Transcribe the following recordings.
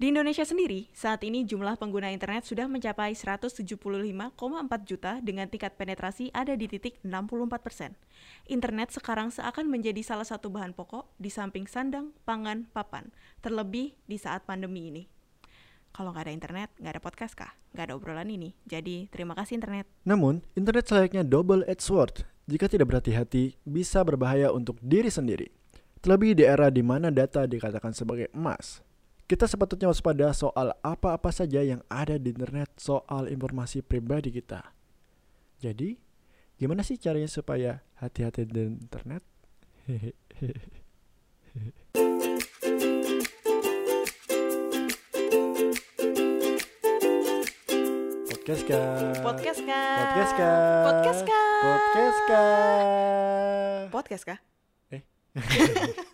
Di Indonesia sendiri, saat ini jumlah pengguna internet sudah mencapai 175,4 juta dengan tingkat penetrasi ada di titik 64 persen. Internet sekarang seakan menjadi salah satu bahan pokok di samping sandang, pangan, papan, terlebih di saat pandemi ini. Kalau nggak ada internet, nggak ada podcast kah? Nggak ada obrolan ini. Jadi, terima kasih internet. Namun, internet selayaknya double edged sword. Jika tidak berhati-hati, bisa berbahaya untuk diri sendiri. Terlebih di era di mana data dikatakan sebagai emas. Kita sepatutnya waspada soal apa-apa saja yang ada di internet soal informasi pribadi kita. Jadi, gimana sih caranya supaya hati-hati di internet? Podcast kah? Podcast kah? Podcast kah? Podcast kah? Podcast kah? Podcast kah? Eh.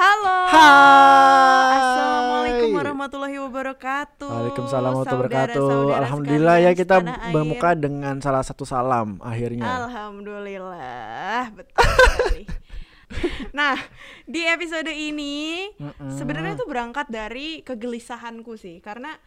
Halo. Hai. Assalamualaikum warahmatullahi wabarakatuh. Waalaikumsalam warahmatullahi wabarakatuh. Alhamdulillah ya kita air. bermuka dengan salah satu salam akhirnya. Alhamdulillah, betul sekali. nah, di episode ini Mm-mm. sebenarnya itu berangkat dari kegelisahanku sih, karena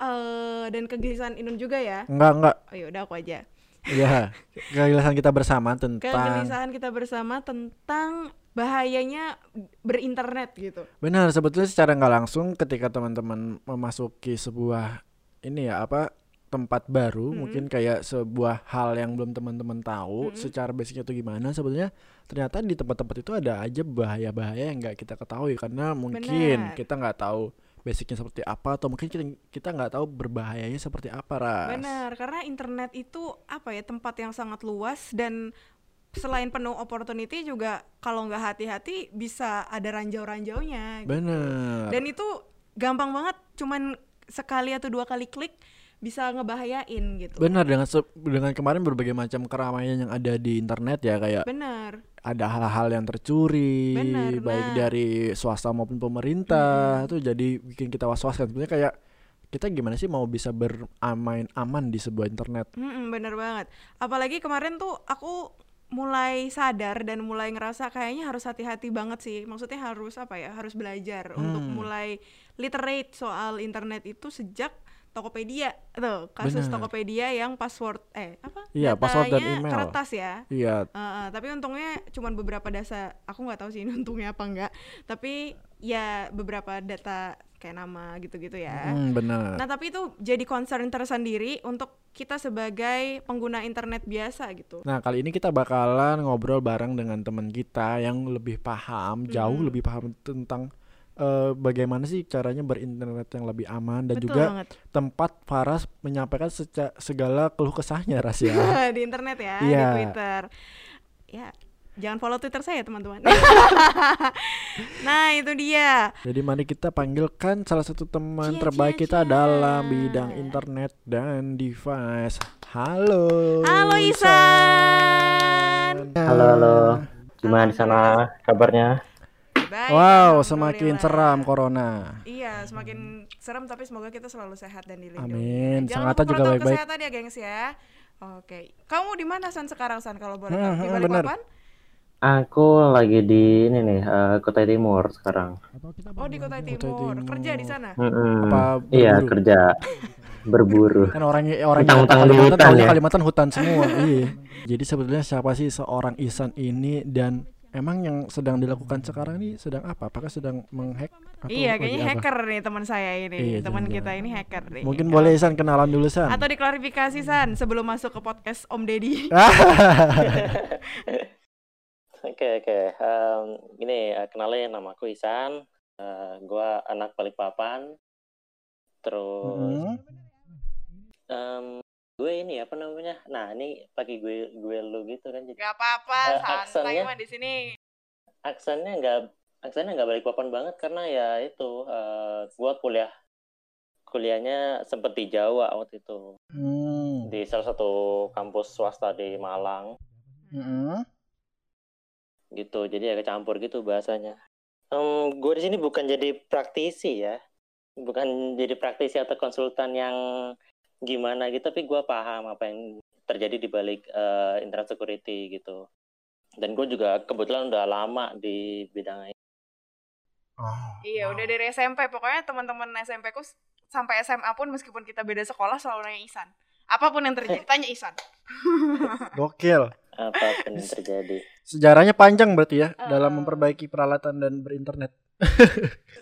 eh dan kegelisahan Inun juga ya. Enggak enggak. Oh ya udah aku aja. Iya. Kegelisahan kita bersama tentang Kegelisahan kita bersama tentang bahayanya berinternet gitu. Benar, sebetulnya secara nggak langsung ketika teman-teman memasuki sebuah ini ya apa tempat baru, Mm-mm. mungkin kayak sebuah hal yang belum teman-teman tahu Mm-mm. secara basicnya itu gimana, sebetulnya ternyata di tempat-tempat itu ada aja bahaya-bahaya yang nggak kita ketahui karena mungkin Benar. kita nggak tahu basicnya seperti apa atau mungkin kita kita nggak tahu berbahayanya seperti apa ras. Benar, karena internet itu apa ya tempat yang sangat luas dan selain penuh opportunity juga kalau nggak hati-hati bisa ada ranjau-ranjaunya. gitu. Benar. Dan itu gampang banget, cuman sekali atau dua kali klik bisa ngebahayain gitu. Benar dengan dengan kemarin berbagai macam keramaian yang ada di internet ya kayak Benar, ada hal-hal yang tercuri Benar, baik nah. dari swasta maupun pemerintah itu jadi bikin kita was-was kan sebenarnya kayak kita gimana sih mau bisa bermain aman di sebuah internet Mm-mm, bener banget. Apalagi kemarin tuh aku mulai sadar dan mulai ngerasa kayaknya harus hati-hati banget sih. Maksudnya harus apa ya? Harus belajar untuk Hmm. mulai literate soal internet itu sejak Tokopedia tuh kasus Benar. Tokopedia yang password eh apa Iya, password dan email. kertas ya iya Uh, uh, tapi untungnya cuman beberapa data aku nggak tahu sih ini untungnya apa enggak tapi ya beberapa data kayak nama gitu-gitu ya hmm, benar Nah, tapi itu jadi concern tersendiri untuk kita sebagai pengguna internet biasa gitu. nah kali ini kita bakalan ngobrol bareng dengan teman kita yang lebih paham jauh Mm-mm. lebih paham tentang eh, bagaimana sih caranya berinternet yang lebih aman dan Betul juga banget. tempat Faras menyampaikan segala keluh kesahnya Ras ya di internet ya, Iya. di Twitter. Ya, jangan follow Twitter saya, teman-teman. nah, itu dia. Jadi mari kita panggilkan salah satu teman Cia, terbaik cia, kita cia. dalam bidang internet dan device. Halo. Halo Isan. Halo, halo. Gimana di sana kabarnya? Baik, Wow, semakin seram corona. Iya, semakin serem tapi semoga kita selalu sehat dan dilindungi. Amin. Jangan lupa juga baik-baik. kesehatan ya, gengs ya. Oke. Kamu di mana San sekarang San kalau boleh Hmm, tahu? Di hmm, balik bener. papan? Aku lagi di ini nih, eh, Kota Timur sekarang. Oh, di Kota Timur. Kerja di sana. Mm-mm. Apa Iya, kerja berburu. Kan orangnya orang di Kalimantan, hutan ya. Kalimantan hutan semua. iya. Jadi sebetulnya siapa sih seorang Isan ini dan emang yang sedang dilakukan sekarang ini sedang apa? Apakah sedang menghack? atau Iya, kayaknya apa? hacker nih teman saya ini. Iya, teman kita ini hacker nih. Mungkin boleh Isan kenalan dulu San. Atau diklarifikasi San sebelum masuk ke podcast Om Deddy. Oke oke, Em, gini eh, kenalin nama aku Isan, Eh, gua anak Balikpapan, terus Mm-mm. em, gue ini apa namanya, nah ini pakai gue gue lu gitu kan, jadi Gak apa-apa, Eh, santai aksennya- mah di sini. aksennya nggak aksennya nggak Balikpapan banget karena ya itu eh, gua kuliah kuliahnya sempet di Jawa waktu itu Hmm. di salah satu kampus swasta di Malang. Mm-mm. Gitu jadi ya kecampur gitu bahasanya Em, gue di sini bukan jadi praktisi ya bukan jadi praktisi atau konsultan yang gimana gitu tapi gue paham apa yang terjadi di balik eh, internet security gitu dan gue juga kebetulan udah lama di bidang ini Oh, Iya, wow. udah dari SMP. Pokoknya teman-teman SMP ku sampai SMA pun meskipun kita beda sekolah selalu nanya Isan. Apa pun yang terjadi, tanya Isan. Gokil. Apa pun yang terjadi Sejarahnya panjang berarti ya Eh. dalam memperbaiki peralatan dan berinternet.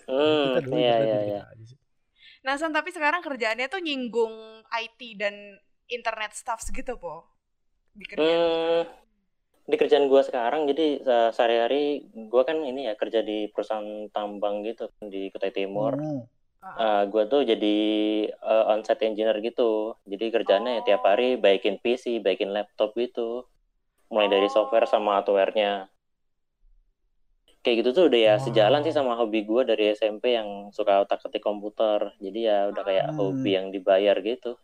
hmm Kita dulu iya iya iya. Nah, San, tapi sekarang kerjaannya tuh nyinggung IT dan internet stuff segitu, Po. Di kerjaan. Hmm, di kerjaan gua sekarang jadi se- sehari-hari gua kan ini ya kerja di perusahaan tambang gitu di Kutai Timur. Hmm. Eh, gua tuh jadi eh, onsite engineer gitu. Jadi kerjanya ya tiap hari baikin PC, baikin laptop gitu. Mulai dari software sama hardware-nya. Kayak gitu tuh udah ya Wow. sejalan sih sama hobi gua dari SMP yang suka otak-atik komputer. Jadi ya udah kayak Hmm. hobi yang dibayar gitu.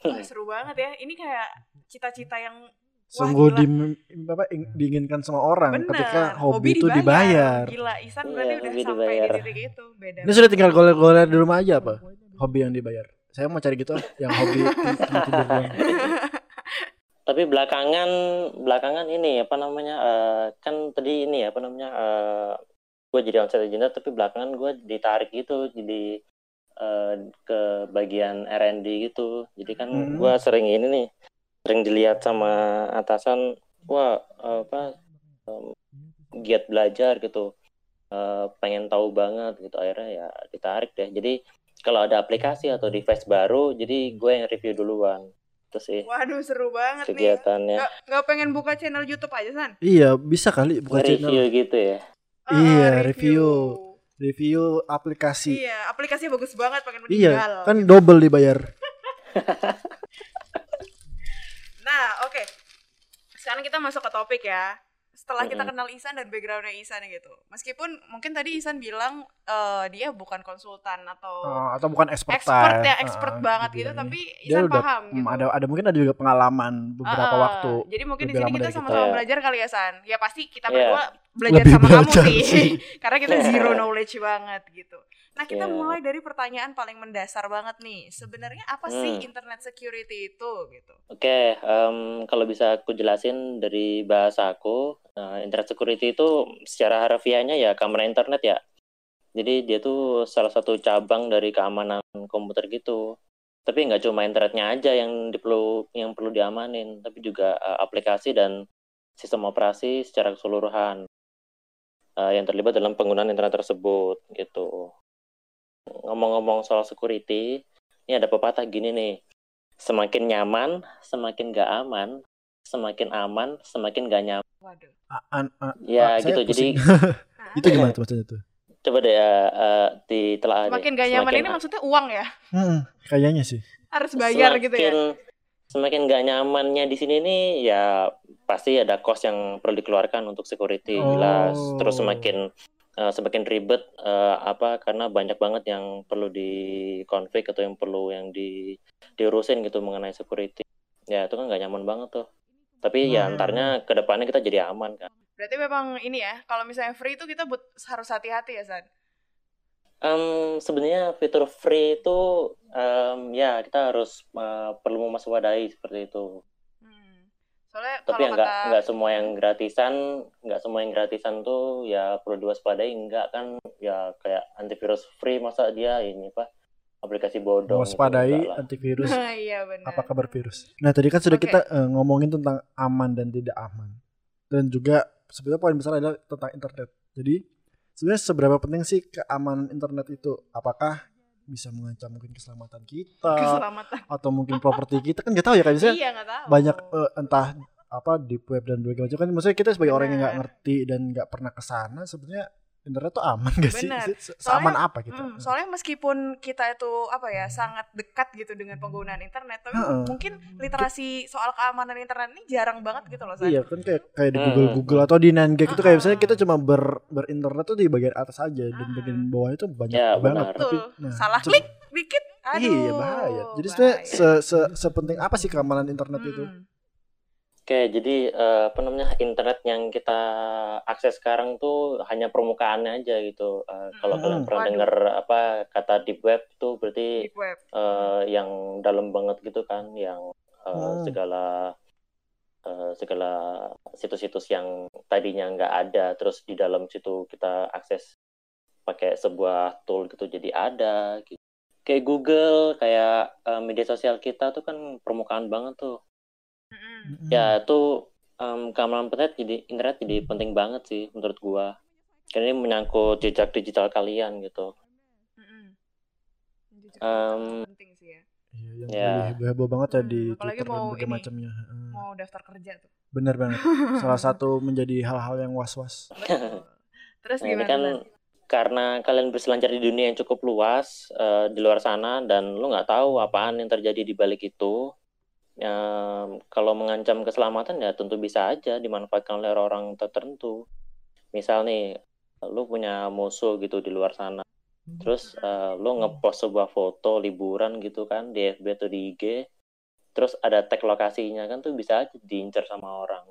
Wah, seru banget ya. Ini kayak cita-cita yang Sungguh dim- apa, ing- diinginkan sama orang bener. ketika hobi, itu dibayar. dibayar. Gila, Isan Iya, berarti udah hobi sampai dibayar. di titik itu. Beda. Ini sudah tinggal goler-goler di rumah aja apa? Hobi yang dibayar. Saya mau cari gitu yang hobi tidur. Tapi belakangan belakangan ini apa namanya eh, kan tadi ini apa namanya gue jadi onsite engineer tapi belakangan gue ditarik gitu jadi eh, ke bagian R&D gitu. Jadi kan Hmm. gue sering ini nih sering dilihat sama atasan wah apa em, giat belajar gitu Eh, pengen tahu banget gitu akhirnya ya ditarik deh. Jadi kalau ada aplikasi atau device baru jadi gue yang review duluan. Itu sih Waduh, seru banget nih. kegiatannya. Nggak, nggak pengen buka channel YouTube aja, San? Iya, bisa kali buka review channel. gitu ya Ah, Iya, review. Review aplikasi. Iya, aplikasinya bagus banget, pengen Iya, meninggal. kan double dibayar. Nah, oke. Sekarang kita masuk ke topik ya. Setelah kita kenal Isan dan backgroundnya Isan gitu. Meskipun mungkin tadi Isan bilang eh, dia bukan konsultan atau Oh, atau bukan expert expert ya, expert Ah, banget gitu, tapi Dia Isan udah paham hmm, gitu. ada ada mungkin ada juga pengalaman beberapa ah. waktu. Jadi mungkin di sini kita sama-sama Iya. belajar kali ya San. Ya pasti kita Iya. berdua belajar Lebih sama belajar kamu sih. sih. Karena kita zero knowledge banget gitu. Nah, kita Iya. mulai dari pertanyaan paling mendasar banget nih. Sebenarnya apa sih Hmm. internet security itu gitu? Oke, em, kalau bisa aku jelasin dari bahasa aku, nah, internet security itu secara harfiahnya ya keamanan internet ya. Jadi dia tuh salah satu cabang dari keamanan komputer gitu. Tapi nggak cuma internetnya aja yang diperlu yang perlu diamanin, tapi juga eh, aplikasi dan sistem operasi secara keseluruhan eh, yang terlibat dalam penggunaan internet tersebut gitu. Ngomong-ngomong soal security, ini ada pepatah gini nih semakin nyaman, semakin gak aman, semakin aman, semakin gak nyaman. Waduh. An- Ya saya gitu. Jadi itu gimana tuh maksudnya tuh? coba deh uh, uh, ditelaah deh. Semakin gak nyaman Semakin- ini maksudnya uang ya? Hmm, kayaknya sih. Harus bayar gitu ya? semakin- Semakin gak nyamannya di sini nih ya pasti ada cost yang perlu dikeluarkan untuk security Oh. jelas. Terus semakin uh, semakin ribet uh, apa karena banyak banget yang perlu di-config atau yang perlu yang di diurusin gitu mengenai security. Ya itu kan gak nyaman banget tuh. Tapi ya Hmm. antarnya ke depannya kita jadi aman kan. Berarti memang ini ya, kalau misalnya free itu kita but- harus hati-hati ya, San? Em, sebenarnya fitur free itu em, ya kita harus uh, perlu mewaspadai seperti itu. Soalnya Tapi kalau ya nggak kata... nggak semua yang gratisan, nggak semua yang gratisan tuh ya perlu diwaspadai. Enggak kan ya kayak antivirus free masa dia ini apa aplikasi bodong. gitu, Waspadai antivirus. Nah, iya benar. apa kabar virus? Nah tadi kan sudah Oke. kita eh, ngomongin tentang aman dan tidak aman, dan juga sebenarnya poin besar adalah tentang internet. Jadi sebenarnya seberapa penting sih keamanan internet itu? Apakah bisa mengancam mungkin keselamatan kita Keselamatan. atau mungkin properti kita kan nggak tahu ya kan misalnya Iya, banyak eh, entah apa di web dan berbagai macam kan maksudnya kita sebagai orang yang nggak ngerti dan nggak pernah ke sana sebenarnya internet tuh aman gak sih? Seaman Soalnya- apa gitu? Hmm, soalnya meskipun kita itu apa ya sangat dekat gitu dengan penggunaan internet, tapi Heeh. mungkin literasi soal keamanan internet ini jarang banget gitu loh, San. Iya kan kayak kayak di Hmm. Google Google atau di Nangek itu kayak misalnya kita cuma ber berinternet tuh di bagian atas aja dan Ah. bagian bawah itu banyak Ya, banget benar. tapi Betul. Salah se- klik dikit, aduh. Iya bahaya. Jadi sebenarnya bahaya. se, se sepenting apa sih keamanan internet itu? Oke, jadi eh, apa namanya internet yang kita akses sekarang tuh hanya permukaannya aja gitu. Eh, kalau Hmm. kalian pernah dengar apa kata deep web itu berarti Deep web. eh, yang dalam banget gitu kan, yang eh, Hmm. segala eh, segala situs-situs yang tadinya nggak ada, terus di dalam situ kita akses pakai sebuah tool gitu jadi ada gitu. Kayak Google, kayak eh, media sosial kita tuh kan permukaan banget tuh. Mm-mm. Ya itu em, keamanan internet jadi internet jadi penting banget sih menurut gua. Karena ini menyangkut jejak digital kalian gitu. Itu juga Em, penting sih ya. Iya, yang Ya. lagi heboh-heboh banget ya Hmm, di apalagi Twitter dan mau berbagai ini. macamnya. Heeh. Mau daftar kerja tuh. Bener banget. Salah satu menjadi hal-hal yang was-was. Terus Nah, ini gimana? kan San? karena kalian berselancar di dunia yang cukup luas eh, di luar sana dan lu nggak tahu apaan yang terjadi di balik itu. Em, kalau mengancam keselamatan ya tentu bisa aja dimanfaatkan oleh orang tertentu. Misal nih, lu punya musuh gitu di luar sana. Terus eh, lu ngepost sebuah foto liburan gitu kan di FB atau di IG. Terus ada tag lokasinya kan tuh bisa aja diincar sama orang.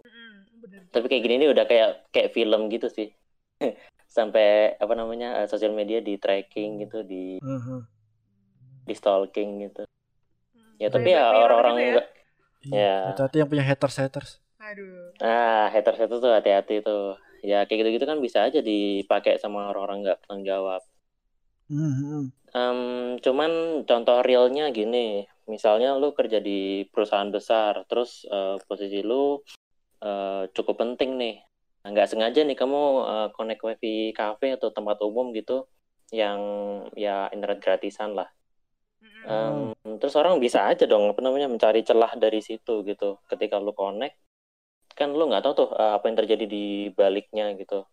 Bener Tapi kayak gini nih udah kayak kayak film gitu sih. Sampai apa namanya eh, sosial media di tracking gitu, di Heeh. di stalking gitu. Ya tapi Kayak ya Mirror orang-orang gitu ya? enggak Iya. Ya. Hati-hati yang punya haters-haters. Aduh. ah haters itu tuh hati-hati tuh. Ya kayak gitu-gitu kan bisa aja dipakai sama orang-orang nggak bertanggung jawab. Mhm. Em, cuman contoh realnya gini, misalnya lu kerja di perusahaan besar, terus eh, posisi lu eh, cukup penting nih. Nah, nggak sengaja nih kamu eh, connect wifi cafe atau tempat umum gitu, yang ya internet gratisan lah. Mm-mm. Em, terus orang bisa aja dong apa namanya mencari celah dari situ gitu. Ketika lu connect, kan lu nggak tahu tuh eh, apa yang terjadi di baliknya gitu.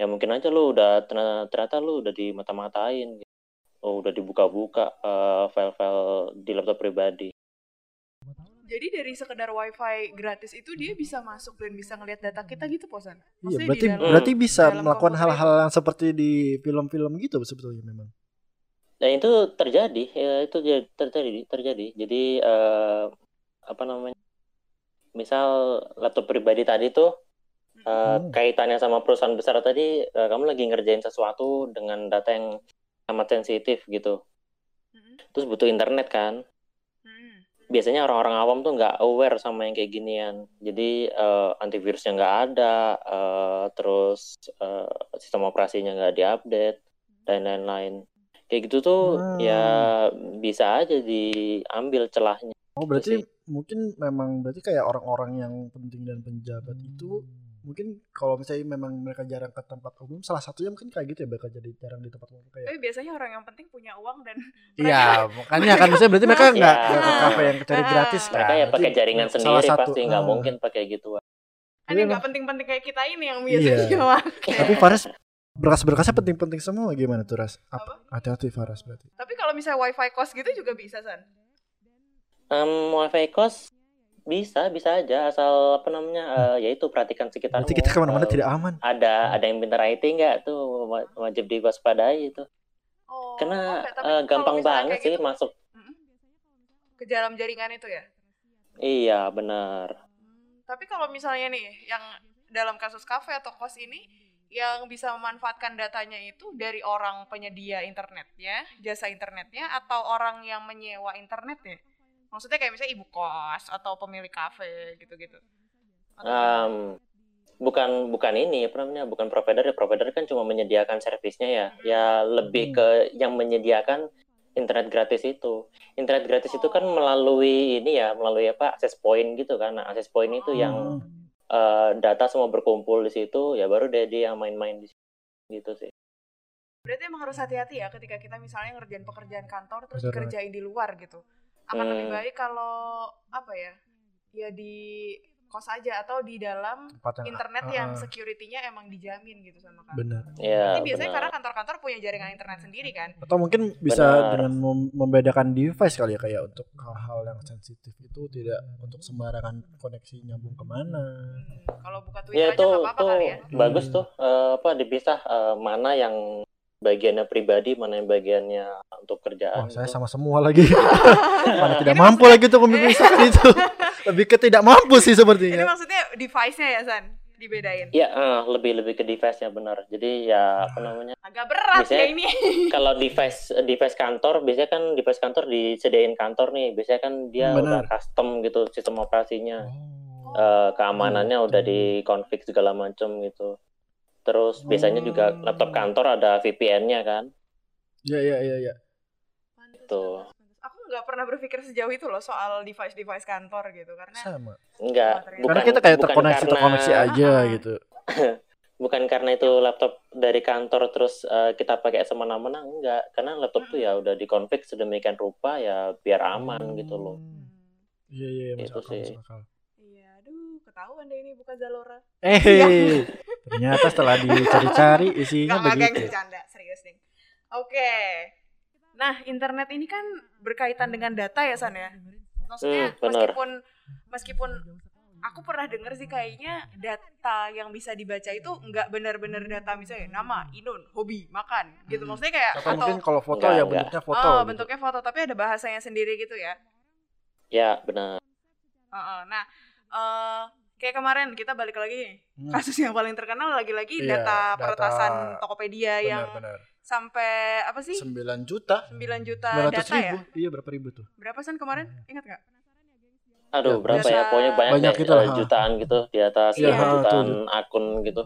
Ya mungkin aja lu udah ternyata, ternyata lu udah dimata-matain gitu. Oh, udah dibuka-buka eh, file-file di laptop pribadi. Jadi dari sekedar wifi gratis itu dia bisa masuk dan bisa ngelihat data kita gitu posan. Iya, berarti dalam, berarti bisa dalam melakukan hal-hal yang seperti di film-film gitu sebetulnya memang. Dan itu terjadi, ya itu jadi- terjadi, terjadi. Jadi eh, apa namanya? Misal laptop pribadi tadi tuh eh, Hmm. kaitannya sama perusahaan besar tadi, eh, kamu lagi ngerjain sesuatu dengan data yang amat sensitif gitu. Mm-mm. Terus butuh internet kan? Mm-mm. Biasanya orang-orang awam tuh nggak aware sama yang kayak ginian. Jadi eh, antivirusnya nggak ada, eh, terus eh, sistem operasinya nggak diupdate dan lain-lain. Kayak gitu tuh Hmm. ya bisa aja diambil celahnya. Oh, Gitu berarti sih. mungkin memang berarti kayak orang-orang yang penting dan penjabat itu mungkin kalau misalnya memang mereka jarang ke tempat umum salah satunya mungkin kayak gitu ya mereka jadi jarang di tempat umum kayak Tapi biasanya orang yang penting punya uang dan Iya, makanya kan misalnya berarti mereka nggak Ya. ke kafe yang cari gratis kan. Mereka ya pakai jaringan salah sendiri satu, pasti nggak ah. mungkin pakai gituan. kan Iya, yang nggak penting-penting kayak kita ini yang biasanya Iya. pakai. Tapi Faras berkas-berkasnya penting-penting semua gimana tuh Ras? Apa? Hati-hati Faras berarti. Tapi kalau misalnya wifi kos gitu juga bisa san. Em, wifi kos bisa bisa aja asal apa namanya eh, yaitu perhatikan sekitarmu. Berarti kita ke mana-mana Eh, tidak aman. ada ada yang pintar IT nggak tuh wa- wajib diwaspadai itu. Oh, Karena oke, tapi eh, gampang banget sih gitu, masuk. ke dalam jaringan itu ya. Iya benar. Hmm, Tapi kalau misalnya nih yang dalam kasus kafe atau kos ini yang bisa memanfaatkan datanya itu dari orang penyedia internetnya, jasa internetnya atau orang yang menyewa internetnya. Maksudnya kayak misalnya ibu kos atau pemilik kafe gitu-gitu. Atau Em, bukan bukan ini apa namanya bukan provider ya provider kan cuma menyediakan servisnya ya ya lebih Hmm. ke yang menyediakan internet gratis itu internet gratis itu kan melalui ini ya melalui apa akses point gitu kan nah akses point itu yang Hmm. Eh, data semua berkumpul di situ ya baru deh dia yang main-main di situ gitu sih Berarti emang harus hati-hati ya ketika kita misalnya ngerjain pekerjaan kantor terus Bener dikerjain di luar gitu. Akan lebih Hmm. baik kalau apa ya? Ya di kos aja atau di dalam internet ah, yang security-nya emang dijamin gitu sama kantor. benar. ya Tapi biasanya benar. karena kantor-kantor punya jaringan internet sendiri kan. Atau mungkin bisa Benar. dengan mem- membedakan device kali ya kayak untuk hal-hal yang sensitif itu tidak untuk sembarangan koneksi nyambung ke mana. Hmm, kalau buka Twitter ya aja itu nggak apa-apa kali ya. bagus Hmm. tuh eh, apa dipisah eh, mana yang bagiannya pribadi mana yang bagiannya untuk Wah, kerjaan saya gitu. sama semua lagi. Mana tidak Ini mampu lagi tuh memisahkan itu. Lebih ke tidak mampu sih Ini sepertinya. maksudnya device-nya ya San, dibedain. Ya, eh, lebih lebih ke device-nya benar. Jadi ya apa namanya? Agak berat Biasanya- ya ini. Kalau device device kantor biasanya kan device kantor disediain kantor nih. Biasanya kan dia Hmm, udah benar. custom gitu sistem operasinya. Oh. Eh, keamanannya Hmm. udah di config segala macam gitu. Terus biasanya juga Oh. laptop kantor ada VPN-nya kan. Iya iya iya iya. Tuh. Aku nggak pernah berpikir sejauh itu loh soal device-device kantor gitu karena Sama. Enggak, bukan Karena kita kayak bukan terkoneksi karena- terkoneksi aja Ah. gitu. bukan karena itu laptop dari kantor terus eh, kita pakai semena-mena enggak karena laptop tuh ya udah dikonfig sedemikian rupa ya biar aman gitu loh Hmm. Iya iya iya, masuk Itu akal, sih. masuk akal. Iya, aduh, ketahuan deh ini buka Zalora. Eh, ternyata setelah dicari-cari isinya enggak, begitu. bercanda, serius nih. Oke. Nah, internet ini kan berkaitan dengan data ya, San ya? Maksudnya Hmm, meskipun meskipun aku pernah dengar sih kayaknya data yang bisa dibaca itu enggak benar-benar data misalnya nama, inun, hobi, makan gitu. Hmm. Maksudnya kayak Atau mungkin kalau foto Enggak, ya enggak. bentuknya foto. oh, gitu. bentuknya foto tapi ada bahasanya sendiri gitu ya. ya benar Heeh. Nah, eh kayak kemarin kita balik lagi nih. Hmm. Kasus yang paling terkenal lagi-lagi Iya, data data- peretasan Tokopedia yang Benar benar. sampai apa sih? 9 juta. 9 juta 900 data ribu. ya? Iya berapa ribu tuh? Berapa sen kemarin? Ingat nggak? aduh Ya, berapa ya pokoknya banyak, Banyak gitu lah, eh, jutaan gitu di atas Iya, jutaan tuh. akun gitu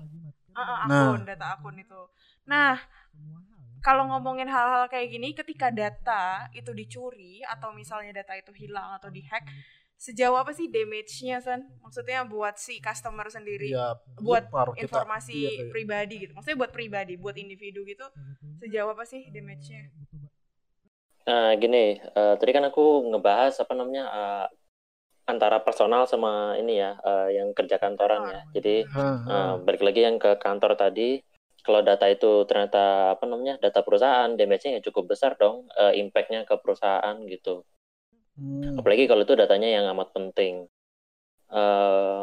ah, Nah. akun, data akun itu. Nah, kalau ngomongin hal-hal kayak gini, ketika data itu dicuri atau misalnya data itu hilang atau dihack, sejauh apa sih damage-nya, San? Maksudnya buat si customer sendiri, Iya, buat paruh kita. informasi Iya, kayak- pribadi gitu. Maksudnya buat pribadi, buat individu gitu, sejauh apa sih damage-nya? Nah, gini, eh, tadi kan aku ngebahas apa namanya eh, antara personal sama ini ya, eh, yang kerja kantoran ya. Jadi eh, balik lagi yang ke kantor tadi, kalau data itu ternyata apa namanya data perusahaan, damage-nya ya cukup besar dong, eh, impact-nya ke perusahaan gitu. Hmm. Apalagi kalau itu datanya yang amat penting. Eh,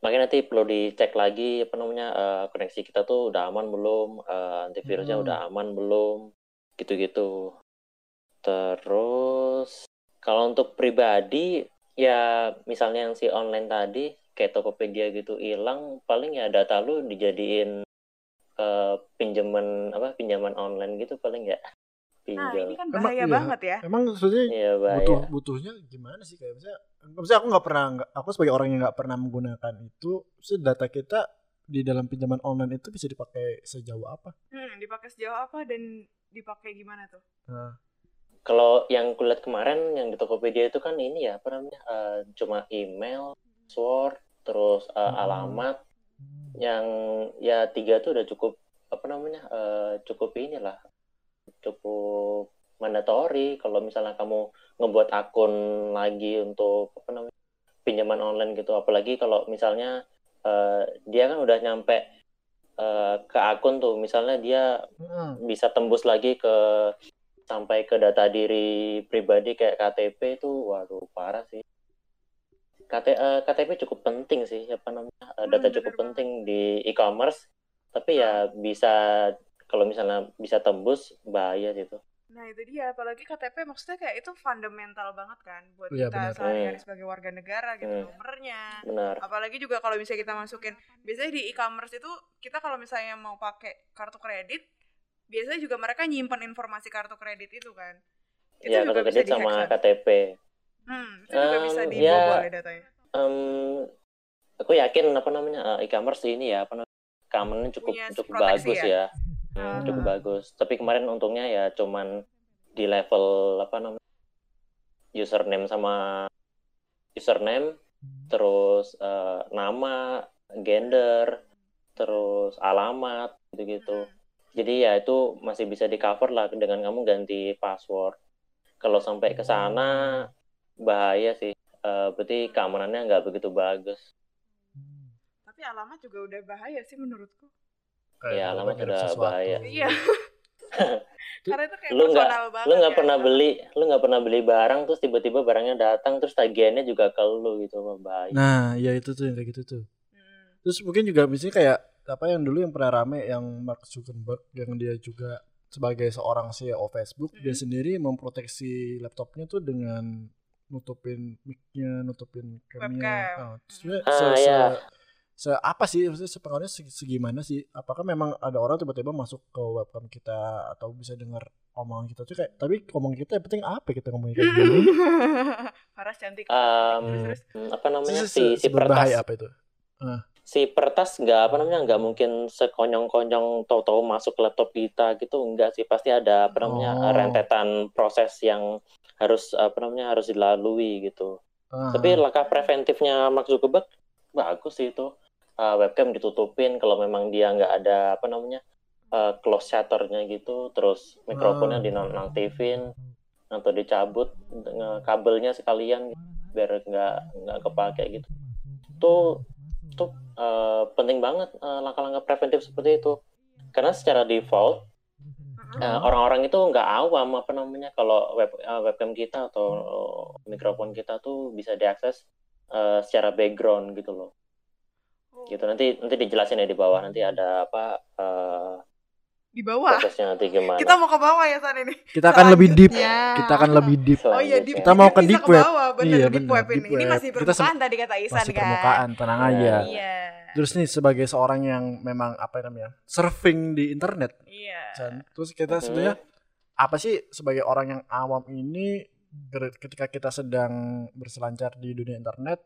makanya nanti perlu dicek lagi apa namanya eh, koneksi kita tuh udah aman belum, eh, antivirusnya Hmm. udah aman belum, gitu-gitu. Terus kalau untuk pribadi ya misalnya yang si online tadi kayak Tokopedia gitu hilang, paling ya data lu dijadiin eh, pinjaman apa pinjaman online gitu paling ya Nah, ini kan Emang bahaya iya. banget ya. Emang maksudnya Iya bahaya. butuh butuhnya gimana sih kayak misalnya, misalnya aku nggak pernah aku sebagai orang yang nggak pernah menggunakan itu, sih data kita di dalam pinjaman online itu bisa dipakai sejauh apa? Hmm, dipakai sejauh apa dan dipakai gimana tuh? Nah, Kalau yang kulihat kemarin yang di Tokopedia itu kan ini ya apa namanya eh, cuma email, password, terus eh, Hmm. alamat yang ya tiga tuh udah cukup apa namanya eh, cukup inilah cukup mandatory. Kalau misalnya kamu ngebuat akun lagi untuk apa namanya pinjaman online gitu. Apalagi kalau misalnya eh, dia kan udah nyampe eh, ke akun tuh. Misalnya dia hmm, bisa tembus lagi ke sampai ke data diri pribadi kayak KTP itu waduh parah sih. KT, eh, KTP cukup penting sih apa namanya eh, data Hmm, cukup bener penting di e-commerce. Tapi ya bisa kalau misalnya bisa tembus bahaya gitu Nah itu dia, apalagi KTP maksudnya kayak itu fundamental banget kan buat Iya, kita benar. sehari-hari Hmm. sebagai warga negara gitu Hmm. nomornya. benar Apalagi juga kalau misalnya kita masukin, biasanya di e-commerce itu kita kalau misalnya mau pakai kartu kredit, biasanya juga mereka nyimpen informasi kartu kredit itu kan. Itu ya juga kartu bisa kredit sama dihack, San. KTP Hmm, itu juga Em, bisa ya. dibobol ya datanya. Em, aku yakin apa namanya eh, e-commerce ini ya apa namanya cukup Punya cukup bagus ya? ya, Hmm, Ah. cukup bagus. Tapi kemarin untungnya ya cuman di level apa namanya username sama username terus eh, nama gender terus alamat gitu-gitu. Hmm. jadi ya itu masih bisa di cover lah dengan kamu ganti password. Kalau sampai ke sana bahaya sih. Eh, berarti keamanannya nggak begitu bagus. Tapi alamat juga udah bahaya sih menurutku. Kayak Iya, kalau alamat udah sesuatu. bahaya. Iya. Karena itu kayak Lu nggak- lu nggak kan, pernah beli lu nggak pernah beli barang terus tiba-tiba barangnya datang terus tagihannya juga ke lu gitu bahaya Nah, ya itu tuh yang kayak gitu tuh. Hmm. Terus mungkin juga misalnya kayak apa yang dulu yang pernah rame yang Mark Zuckerberg yang dia juga sebagai seorang CEO Facebook dia Mhm. sendiri memproteksi laptopnya tuh dengan nutupin mic-nya, nutupin Webcam. camnya. Oh, sebenarnya Ah, se, se- iya. Se- apa sih maksudnya sepengaruhnya segi- segimana sih? Apakah memang ada orang tiba-tiba masuk ke webcam kita atau bisa dengar omongan kita tuh kayak tapi omongan kita yang penting apa kita ngomongin kayak gini? Paras cantik. Terus, terus. apa namanya si se- si peretas seberbahaya apa itu? si pertas nggak apa namanya nggak mungkin sekonyong-konyong tahu-tahu masuk ke laptop kita gitu enggak sih pasti ada apa namanya Oh. rentetan proses yang harus apa namanya harus dilalui gitu Ah. tapi langkah preventifnya Mark Zuckerberg bagus sih itu Uh, webcam ditutupin kalau memang dia nggak ada apa namanya uh, close shutternya gitu terus mikrofonnya Ah. dinonaktifin atau dicabut kabelnya sekalian biar nggak nggak kepake gitu. Itu itu uh, penting banget uh, langkah-langkah preventif seperti itu. Karena secara default uh, orang-orang itu nggak awam apa namanya kalau web uh, webcam kita atau mikrofon kita tuh bisa diakses uh, secara background gitu loh gitu nanti nanti dijelasin ya di bawah nanti ada apa uh, Di bawah. prosesnya nanti gimana Kita mau ke bawah ya saat ini. kita akan lebih deep. Selanjutnya. Kita akan lebih deep. Oh iya, deep. Kita mau ke Bisa deep web. bawah, bener, Iya, deep bener, web deep ini. Ini web. masih Kita permukaan tadi kata Isan Masih kan. permukaan, tenang aja. Iya. Terus nih sebagai seorang yang memang apa namanya surfing di internet, Iya. Chan. Terus kita Mhm. sebenarnya apa sih sebagai orang yang awam ini ketika kita sedang berselancar di dunia internet,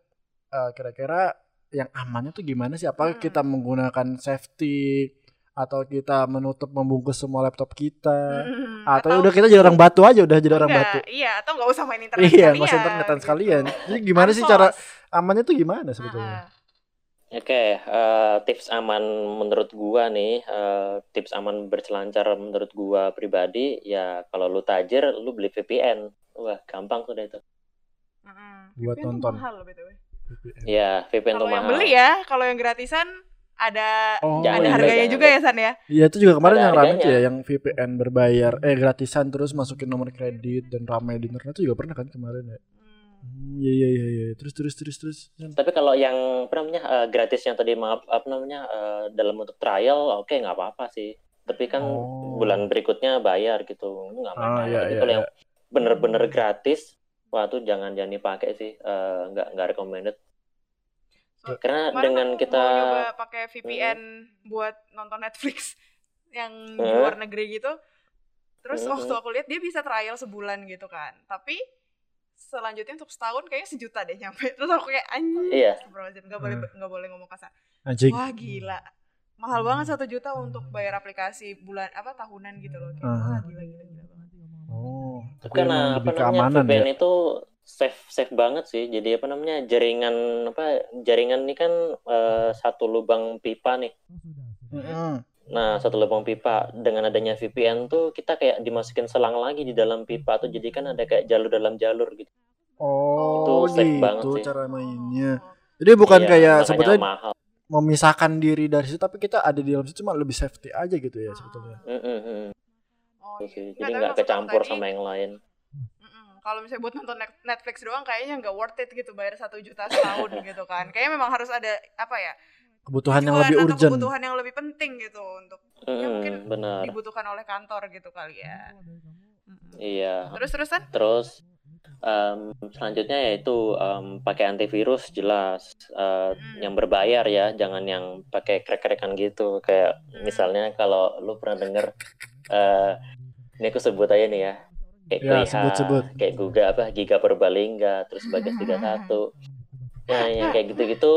eh, kira-kira yang amannya tuh gimana sih? Apa Hmm. kita menggunakan safety atau kita menutup membungkus semua laptop kita? Mm, Atau, ya udah kita jadi orang batu aja udah jadi orang enggak, batu. Iya, atau nggak usah main internet Iya, nggak usah internetan gitu. sekalian. Jadi gimana sih cara amannya tuh gimana sebetulnya? Oke, eh, tips aman menurut gua nih, eh, tips aman berselancar menurut gua pribadi, ya kalau lu tajir, lu beli VPN. Wah, gampang sudah itu. ah, ah. Buat VPN tuh nonton. mahal loh, BTW. Ya, VPN tuh Kalau yang mahal. beli ya, kalau yang gratisan ada Oh, ada iya. harganya jangan. juga ya San ya. Iya itu juga kemarin Ada yang rame tuh ya yang VPN berbayar eh gratisan terus masukin nomor kredit dan ramai di internet tuh juga pernah kan kemarin ya. Hmm. Hmm, iya iya iya iya. Terus terus terus terus. Tapi kalau yang apa namanya eh, gratis yang tadi maaf apa namanya eh, dalam untuk trial, oke nggak apa-apa sih. Tapi kan Oh. bulan berikutnya bayar gitu, nggak Ah, apa-apa. iya, Tapi iya, kalau iya. yang bener-bener gratis, wah tuh jangan jangan dipakai sih, Eh, nggak nggak recommended. So, Karena Kemarin dengan aku kita mau nyoba pakai VPN buat nonton Netflix yang di Hmm. luar negeri gitu. Terus Hmm. waktu aku lihat dia bisa trial sebulan gitu kan. Tapi selanjutnya untuk setahun kayaknya sejuta deh nyampe. Terus aku kayak anjing. Iya. Nggak boleh nggak boleh ngomong kasar. Anjing. Wah gila. Mahal banget satu juta untuk bayar aplikasi bulan apa tahunan gitu loh. Kayak, Aha. wah gila gila. Tapi karena apa namanya keamanan VPN ya. itu safe safe banget sih. Jadi apa namanya jaringan apa jaringan ini kan eh, satu lubang pipa nih. Mm-mm. Nah satu lubang pipa dengan adanya VPN tuh kita kayak dimasukin selang lagi di dalam pipa tuh jadi kan ada kayak jalur dalam jalur gitu. Oh Itu safe gitu banget sih. cara mainnya. Jadi bukan Iya, kayak sebetulnya mahal. memisahkan diri dari situ tapi kita ada di dalam situ cuma lebih safety aja gitu ya sebetulnya. Mm-mm-mm. Oh, Gitu iya. Jadi nggak kecampur tadi, sama yang lain. Kalau misalnya buat nonton Net- Netflix doang kayaknya nggak worth it gitu bayar satu juta setahun gitu kan. Kayaknya memang harus ada apa ya? Kebutuhan yang lebih atau urgent. Kebutuhan yang lebih penting gitu untuk ya Mm-mm, mungkin benar. dibutuhkan oleh kantor gitu kali ya. Iya. Terus terusan? Terus em, selanjutnya yaitu em, pakai antivirus jelas Eh, Hmm. yang berbayar ya, jangan yang pakai crack-crackan gitu. Kayak Hmm. misalnya kalau lu pernah denger eh ini aku sebut aja nih ya. Kayak Ya, Kleiha, sebut-sebut. kayak Guga apa Giga Purbalingga, terus Bagas 31. Nah, yang kayak gitu-gitu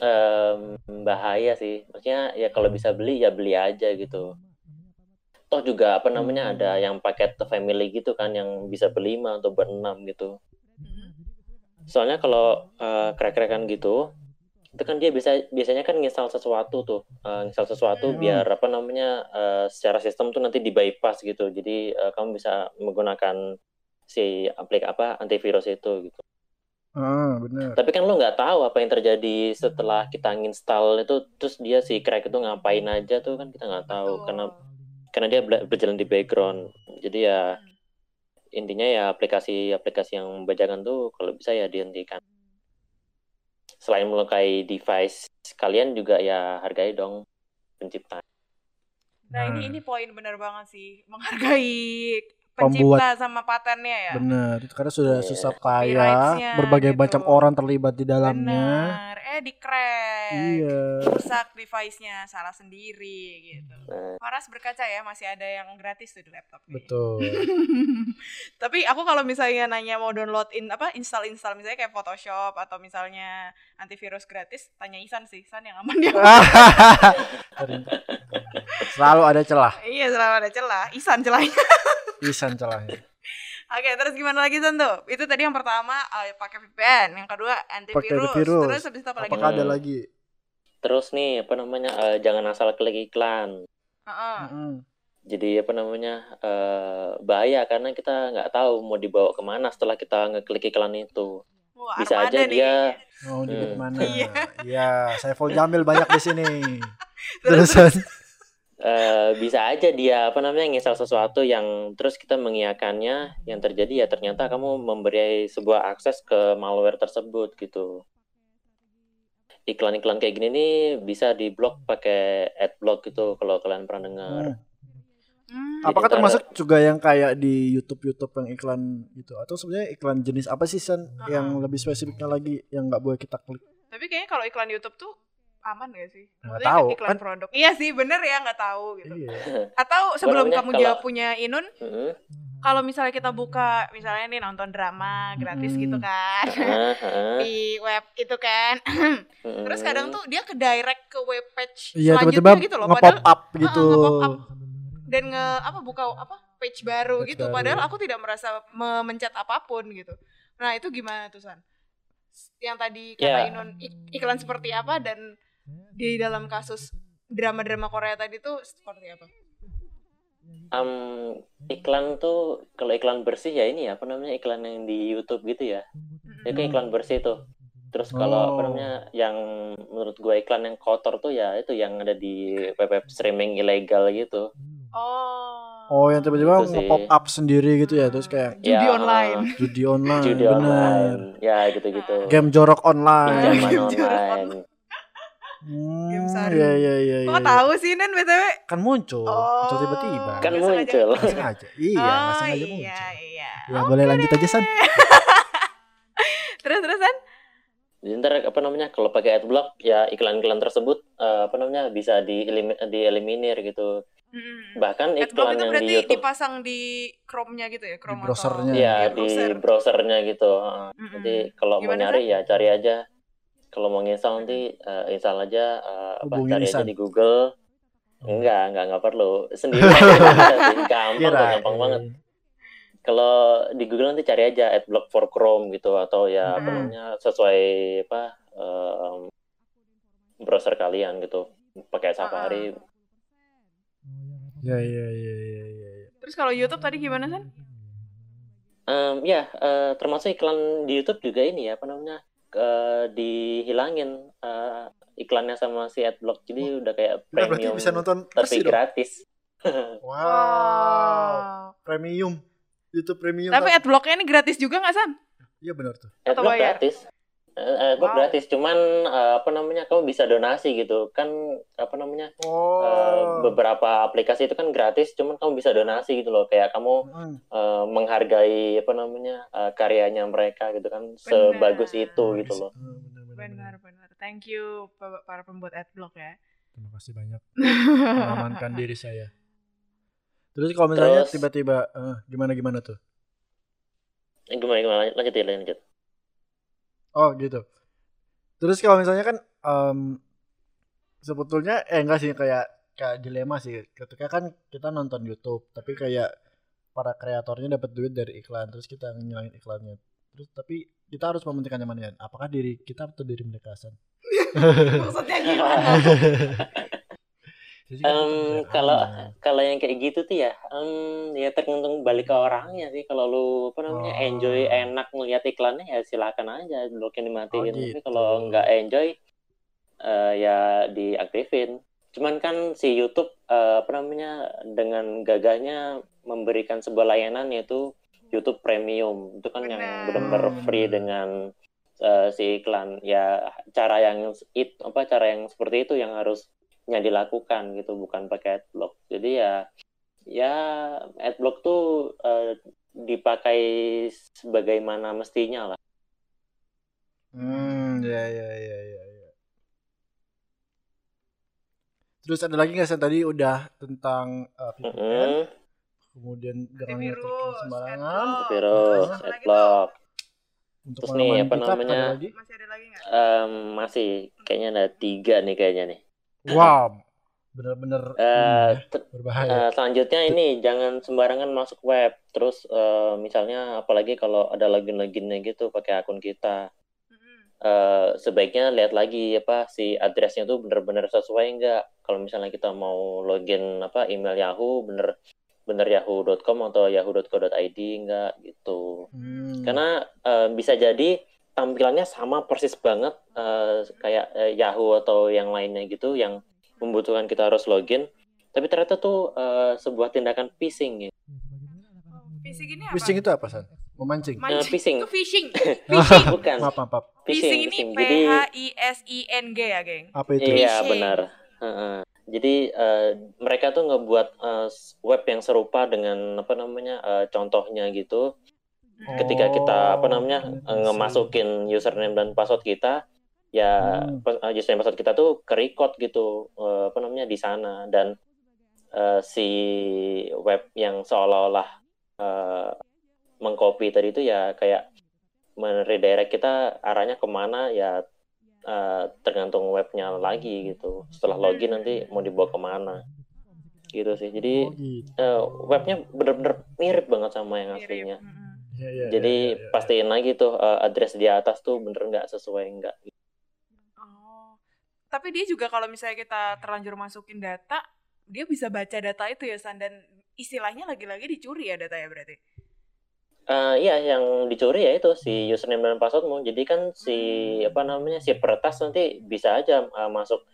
em, bahaya sih. Maksudnya ya kalau bisa beli ya beli aja gitu. Toh juga apa namanya Hmm. ada yang paket family gitu kan yang bisa berlima atau berenam gitu. Soalnya kalau uh, crack-crackan gitu, itu kan dia bisa biasanya kan nginstal sesuatu tuh, uh, nginstal sesuatu Hmm. biar apa namanya uh, secara sistem tuh nanti di bypass gitu. Jadi uh, kamu bisa menggunakan si aplik apa antivirus itu gitu. Ah, benar. Tapi kan lo nggak tahu apa yang terjadi setelah kita nginstal itu, terus dia si crack itu ngapain aja tuh kan kita nggak tahu Betul. karena karena dia berjalan di background. Jadi ya intinya ya aplikasi-aplikasi yang bajakan tuh kalau bisa ya dihentikan. Selain melukai device kalian juga ya hargai dong pencipta. Nah ini Nah. ini poin benar banget sih menghargai pencipta sama patennya ya. Bener, itu karena sudah Iya. susah payah, berbagai gitu. macam orang terlibat di dalamnya. Benar. Eh di crack. Iya. Rusak device-nya, salah sendiri gitu. Nah, Waras berkaca ya, masih ada yang gratis tuh di laptop. Betul. Tapi aku kalau misalnya nanya mau download in apa install install misalnya kayak Photoshop atau misalnya antivirus gratis, tanya Isan sih, Isan yang aman dia. Selalu ada celah. iya selalu ada celah, Isan celahnya. Isan celahnya. Oke, terus gimana lagi San tuh? Itu tadi yang pertama eh, pakai VPN, yang kedua antivirus, antivirus. terus habis itu apa lagi? Apakah ada lagi? terus nih apa namanya eh, jangan asal klik iklan. Heeh. Mm-mm. Jadi apa namanya eh, bahaya karena kita nggak tahu mau dibawa ke mana setelah kita ngeklik iklan itu. Wah, Bisa aja nih dia. Mau di Hmm. mana? Iya. Iya, Saiful Jamil banyak di sini. Terus, Terusan. Eh, bisa aja dia apa namanya ngisal sesuatu yang terus kita mengiyakannya yang terjadi ya ternyata kamu memberi sebuah akses ke malware tersebut gitu. Iklan-iklan kayak gini nih bisa diblok pakai adblock gitu kalau kalian pernah dengar. Hmm. Apakah ntar- termasuk juga yang kayak di YouTube YouTube yang iklan gitu atau sebenarnya iklan jenis apa sih San yang lebih spesifiknya lagi yang nggak boleh kita klik? Tapi kayaknya kalau iklan YouTube tuh aman gak sih? Nggak Maksudnya tahu, iklan kan- produk. Iya sih, bener ya nggak tahu gitu. Iya. Atau sebelum namanya kamu kalau- jawab punya Inun, Mm-mm. kalau misalnya kita buka misalnya nih nonton drama gratis Mm-mm. gitu kan Ah, ah. di web itu kan. Terus kadang tuh dia ke direct ke web page Iya selanjutnya tiba-tiba gitu loh. nge-pop Padahal up gitu. nge-pop up. dan nge apa buka apa page baru Page gitu. baru. Padahal aku tidak merasa memencet apa pun gitu. Nah itu gimana tuh San? Yang tadi kata Ya. Inun ik- iklan seperti apa dan di dalam kasus drama-drama Korea tadi tuh seperti apa? Am, iklan tuh kalau iklan bersih ya ini ya apa namanya iklan yang di YouTube gitu ya. Ya kan iklan bersih tuh. Terus kalau apa Oh. namanya yang menurut gue iklan yang kotor tuh ya itu yang ada di web streaming ilegal gitu. Oh. Oh yang tiba-tiba nge-pop up sendiri gitu ya terus kayak judi Ya, online. judi online, Judi bener. online. Ya gitu-gitu. Game jorok online. Pinjaman Game jual online. Hmm, Game saru. iya iya iya. Kok iya. tahu sih Nen BTW? Kan muncul, Oh. muncul tiba-tiba. Kan Nggak sengaja. muncul. Nggak sengaja. Iya, nggak oh, sengaja iya, muncul. iya. Ya boleh lanjut aja San. Terus terusan? Jadi ntar apa namanya kalau pakai adblock ya iklan-iklan tersebut eh, apa namanya bisa dielimi- dieliminir gitu. Bahkan Adblock iklan itu yang di berarti YouTube dipasang di Chrome-nya gitu ya, Chrome atau- browsernya. ya Iya, di browser. browsernya gitu. Heeh. Mm-mm. Jadi kalau mau Gimana, nyari ya cari aja. Kalau mau install nanti eh, install aja eh, apa cari aja di Google. Oh. Enggak, enggak enggak perlu. Sendiri gampang, kok, Kira. gampang banget. Kalau di Google nanti cari aja adblock for Chrome gitu atau ya apa Hmm. namanya sesuai apa em, browser kalian gitu. Pakai Safari. Ya ya ya ya ya. ya. Terus kalau YouTube tadi gimana San? Em, ya, eh, termasuk iklan di YouTube juga ini ya, apa namanya, eh, dihilangin eh, iklannya sama si adblock, jadi udah kayak berarti premium, bisa nonton tapi gratis. Wow. Premium. YouTube premium. Tapi adblocknya ini gratis juga nggak San? Iya benar tuh. Atau Adblock gratis, Eh, adblock Wow. gratis, cuman eh, apa namanya, kamu bisa donasi gitu, kan apa namanya, eh, Oh. beberapa aplikasi itu kan gratis, cuman kamu bisa donasi gitu loh, kayak kamu Hmm. eh, menghargai apa namanya eh, karyanya mereka gitu kan, sebagus itu gitu loh. Hmm, benar, benar, benar. Benar, benar. Thank you pa- para pembuat adblock ya. Terima kasih banyak mengamankan diri saya. Terus kalau misalnya Terus- tiba-tiba eh, gimana gimana tuh? Gimana gimana lanjut ya lanjut. Oh gitu. Terus kalau misalnya kan em, sebetulnya eh enggak sih kayak kayak dilema sih. Ketika kan kita nonton YouTube, tapi kayak para kreatornya dapat duit dari iklan, terus kita ngilangin iklannya. Terus tapi kita harus mementingkan yang mana ya? Apakah diri kita atau diri mereka? Maksudnya gimana? Bisa kalau kalau yang kayak gitu tuh ya, em, ya tergantung balik ke orangnya sih. Kalau lu apa namanya Oh. enjoy enak ngeliat iklannya ya silakan aja bloknya dimatiin. Oh, Tapi gitu. kalau nggak enjoy eh, ya diaktifin. Cuman kan si YouTube eh, apa namanya dengan gagahnya memberikan sebuah layanan yaitu YouTube Premium. Itu kan yang Benar. benar-benar free dengan eh, si iklan. Ya cara yang it apa cara yang seperti itu yang harus nya dilakukan gitu bukan pakai adblock jadi ya ya adblock tuh uh, dipakai sebagaimana mestinya lah. Hmm, ya ya ya ya. ya. Terus ada lagi nggak sih tadi udah tentang uh, VPN, mm -hmm. kemudian jangan virus, sembarangan, virus, adblock. Untuk Terus nih apa namanya? Ada lagi? Masih ada lagi nggak? Um, masih, kayaknya ada tiga nih kayaknya nih. Wow, bener-bener uh, berbahaya. Uh, selanjutnya ini jangan sembarangan masuk web. Terus uh, misalnya apalagi kalau ada login-loginnya gitu pakai akun kita. Uh, sebaiknya lihat lagi apa si addressnya tuh bener-bener sesuai enggak. Kalau misalnya kita mau login apa email Yahoo bener bener yahoo.com atau yahoo.co.id enggak gitu. Hmm. Karena uh, bisa jadi tampilannya sama persis banget uh, kayak uh, Yahoo atau yang lainnya gitu yang membutuhkan kita harus login. Tapi ternyata tuh uh, sebuah tindakan phishing ya. Phishing ini apa? Phishing itu apa, San? Memancing. Uh, phishing. Itu phishing. phishing bukan. Maaf, maaf, maaf. Phishing, phishing ini P H I S I N G ya, geng. Apa itu? Iya, benar. Uh -uh. Jadi uh, mereka tuh ngebuat uh, web yang serupa dengan apa namanya uh, contohnya gitu. Oh, Ketika kita apa namanya uh, ngemasukin username dan password kita, ya hmm. username password kita tuh ke record gitu uh, apa namanya di sana. Dan uh, si web yang seolah-olah uh, mengcopy tadi itu ya kayak meredirect kita arahnya ke mana ya uh, tergantung webnya lagi gitu. Setelah login nanti mau dibawa ke mana. Gitu sih. Jadi oh, gitu. Uh, webnya bener-bener mirip banget sama yang aslinya ya, ya, jadi ya, ya, ya. pastiin lagi tuh uh, address di atas tuh bener nggak sesuai nggak oh tapi dia juga kalau misalnya kita terlanjur masukin data dia bisa baca data itu ya San dan istilahnya lagi-lagi dicuri ya data ya berarti Uh, iya, yang dicuri ya itu si username dan passwordmu. Jadi kan si apa namanya si peretas nanti bisa aja uh, masuk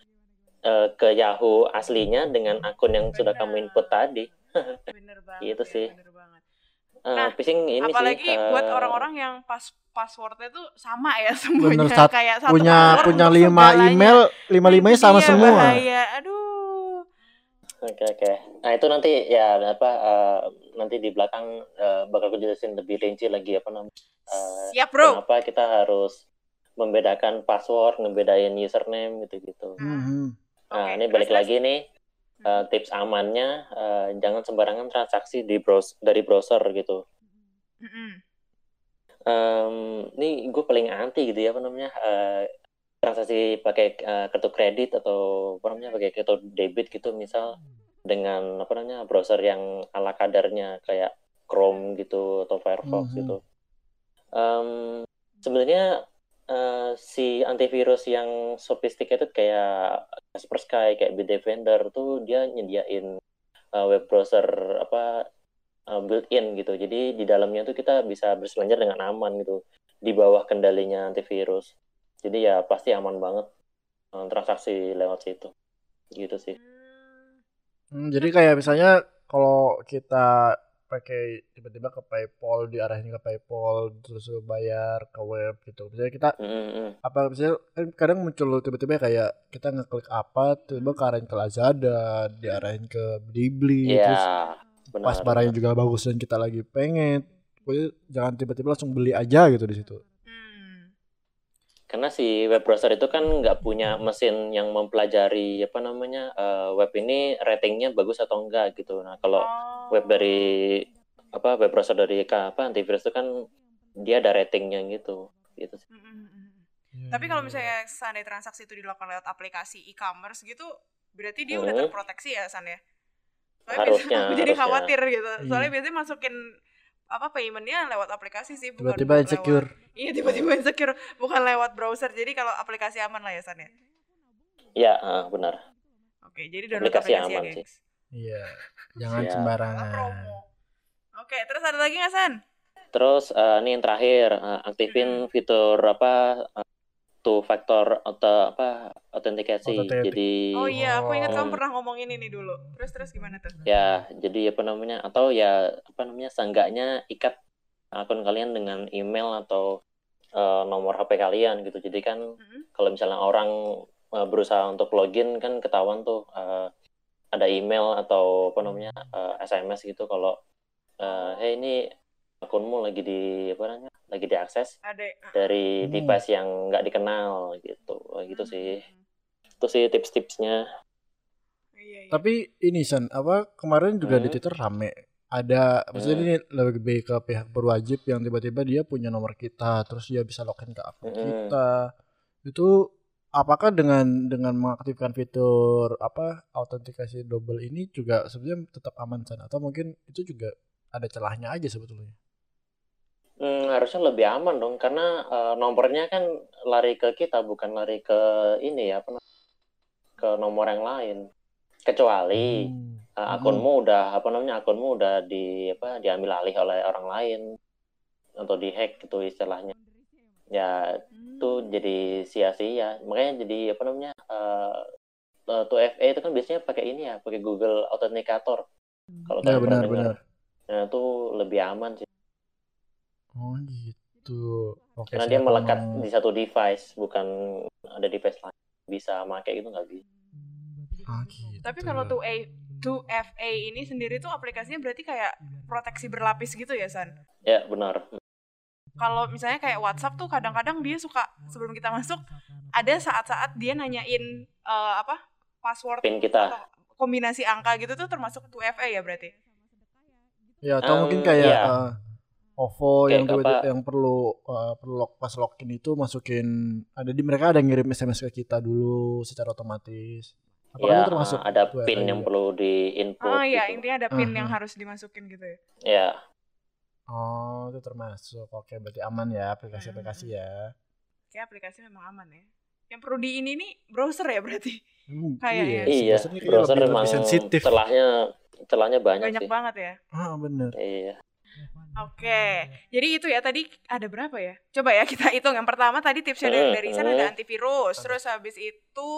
uh, ke Yahoo aslinya dengan akun yang bener. sudah kamu input tadi. bener banget. gitu ya, sih. Bener banget. Uh, nah, phishing ini apalagi sih. buat orang-orang yang pas passwordnya tuh sama ya semuanya bener, sat, kayak satu punya punya lima email lima limanya sama iya, semua. Bahaya. Aduh. Oke okay, oke. Okay. Nah itu nanti ya apa uh, nanti di belakang uh, bakal gue jelasin lebih rinci lagi apa namanya. Uh, Siap bro. Kenapa kita harus membedakan password, ngebedain username gitu-gitu. Mm -hmm. Nah okay, ini balik terus, lagi nih uh, tips amannya uh, jangan sembarangan transaksi di browser dari browser gitu. Mm -hmm. um, ini gue paling anti gitu ya apa namanya uh, transaksi pakai uh, kartu kredit atau apa namanya pakai kartu debit gitu misal dengan apa namanya browser yang ala kadarnya kayak Chrome gitu atau Firefox mm -hmm. gitu. Um, Sebenarnya uh, si antivirus yang sophisticated kayak Kaspersky kayak Bitdefender tuh dia nyediain uh, web browser apa uh, built-in gitu. Jadi di dalamnya tuh kita bisa berselancar dengan aman gitu di bawah kendalinya antivirus. Jadi ya pasti aman banget uh, transaksi lewat situ. Gitu sih. Hmm, jadi kayak misalnya kalau kita pakai tiba-tiba ke PayPal diarahin ke PayPal terus bayar ke web gitu. Misalnya kita mm-hmm. apa misalnya kan kadang muncul tiba-tiba kayak kita ngeklik apa tiba-tiba ke arahin ke Lazada, diarahin ke Blibli yeah, terus benar, pas barangnya juga bagus dan kita lagi pengen. Pokoknya jangan tiba-tiba langsung beli aja gitu di situ karena si web browser itu kan nggak punya mesin yang mempelajari apa namanya uh, web ini ratingnya bagus atau enggak gitu. Nah kalau oh. web dari apa web browser dari apa antivirus itu kan dia ada ratingnya gitu gitu. Mm -hmm. Tapi kalau misalnya seandainya transaksi itu dilakukan lewat aplikasi e-commerce gitu, berarti dia mm -hmm. udah terproteksi ya San ya? harusnya. Aku jadi khawatir gitu. Soalnya hmm. biasanya masukin apa paymentnya lewat aplikasi sih bukan tiba-tiba insecure lewat, iya tiba-tiba insecure bukan lewat browser. Jadi kalau aplikasi aman lah ya San ya? Iya uh, benar. Oke jadi download aplikasi, aplikasi ya, aman ya, sih. Iya jangan ya. sembarangan. Oke terus ada lagi nggak San? Terus uh, ini yang terakhir uh, aktifin hmm. fitur apa uh, two factor atau apa autentikasi. Jadi Oh iya, aku ingat kamu pernah ngomongin ini dulu. Terus terus gimana tuh? Ya, jadi apa namanya? Atau ya apa namanya? Seenggaknya ikat akun kalian dengan email atau uh, nomor HP kalian gitu. Jadi kan mm -hmm. kalau misalnya orang uh, berusaha untuk login kan ketahuan tuh uh, ada email atau apa namanya eh, SMS gitu kalau eh, hey ini akunmu lagi di apa namanya lagi diakses Ada dari Hmm. device yang nggak dikenal gitu gitu sih Hmm. itu sih tips-tipsnya Iya, iya. Tapi ini San, apa kemarin juga di Hmm. Twitter rame ada maksudnya Hmm. ini lebih ke pihak berwajib yang tiba-tiba dia punya nomor kita terus dia bisa login ke akun Hmm. kita. Itu apakah dengan dengan mengaktifkan fitur apa autentikasi double ini juga sebenarnya tetap aman San atau mungkin itu juga ada celahnya aja sebetulnya. Hmm, harusnya lebih aman dong karena eh, nomornya kan lari ke kita bukan lari ke ini ya apa ke nomor yang lain. Kecuali Hmm. eh, akunmu udah apa namanya akunmu udah di apa diambil alih oleh orang lain atau dihack gitu istilahnya. Ya itu jadi sia-sia. Makanya jadi apa namanya eh eh, 2FA itu kan biasanya pakai ini ya pakai Google Authenticator. Kalau Ya benar benar. nah itu lebih aman sih Oh gitu. Oke. karena dia melekat mau- di satu device bukan ada device lain bisa make itu nggak bisa Ah, gitu. Tapi kalau 2A 2FA ini sendiri tuh aplikasinya berarti kayak proteksi berlapis gitu ya, San? ya benar Kalau misalnya kayak WhatsApp tuh kadang-kadang dia suka sebelum kita masuk ada saat-saat dia nanyain eh, apa? password pin kita atau kombinasi angka gitu tuh termasuk 2FA ya berarti? Ya atau Um, mungkin kayak iya. eh, OVO Kayak yang tiba-tiba apa- yang perlu eh, perlu log- pas login itu masukin ada di mereka ada yang ngirim SMS ke kita dulu secara otomatis. Apakah ya itu termasuk ada pin yang juga? perlu di input Oh iya, gitu. intinya ada pin yang Aha. harus dimasukin gitu ya. ya Oh, itu termasuk. Oke, berarti aman ya aplikasi-aplikasi ya. Kayak aplikasi memang aman ya. Yang perlu di ini nih browser ya berarti. Hmm, Kayaknya. iya kayak browser lebih, emang lebih sensitif. celahnya celahnya banyak, Banyak sih banget ya. Ah, bener. iya Oke, jadi itu ya tadi ada berapa ya? Coba ya kita hitung. Yang pertama tadi tipsnya dari dari sana ada hmm. antivirus, terus habis itu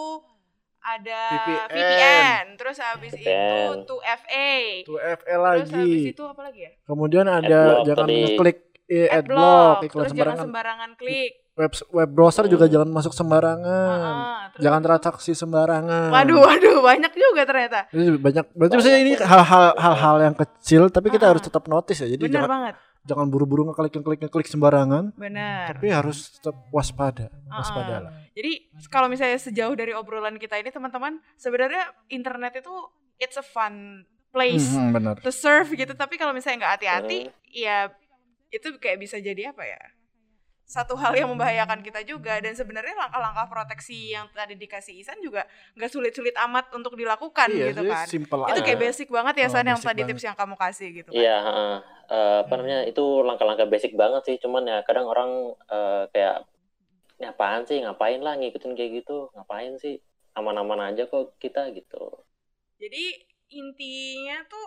ada VPN. VPN, terus habis itu VPN. 2FA, Itu FE terus habis lagi. itu apa lagi ya? Kemudian ada Adblock jangan ngeklik eh, Adblock, adblock, iklan terus jangan sembarangan. sembarangan klik. Web web browser juga Hmm. jangan masuk sembarangan. Ah, terus Jangan transaksi sembarangan. Waduh, waduh, banyak juga ternyata. Jadi banyak berarti Banyak ini hal-hal hal-hal yang kecil tapi kita Ah, harus tetap notice ya. Jadi Bener jangan banget, jangan buru-buru ngeklik ngeklik ngeklik sembarangan, bener. tapi harus tetap waspada. Ah, Waspada ah. lah. Jadi kalau misalnya sejauh dari obrolan kita ini teman-teman, sebenarnya internet itu it's a fun place Hmm, benar. to serve gitu. Tapi kalau misalnya nggak hati-hati, Hmm. ya itu kayak bisa jadi apa ya? Satu hal yang membahayakan kita juga dan sebenarnya langkah-langkah proteksi yang tadi dikasih Isan juga nggak sulit-sulit amat untuk dilakukan Iya, gitu kan. simple Itu aja. kayak basic banget ya Oh, San yang tadi banget. tips yang kamu kasih gitu kan. Iya, heeh. Eh, apa namanya itu langkah-langkah basic banget sih. Cuman ya kadang orang eh, kayak "Ini apaan sih ngapain lah ngikutin kayak gitu ngapain sih aman-aman aja kok kita gitu. Jadi intinya tuh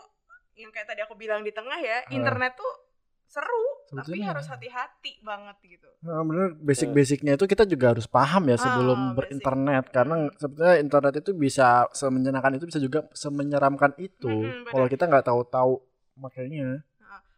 yang kayak tadi aku bilang di tengah ya, Ah. internet tuh seru, tapi Sebetulnya. harus hati-hati banget gitu. Nah, bener basic-basicnya itu kita juga harus paham ya sebelum Ah, berinternet basic. karena sebetulnya internet itu bisa semenyenangkan itu bisa juga semenyeramkan itu Mm-mm, kalau kita nggak tahu-tahu makanya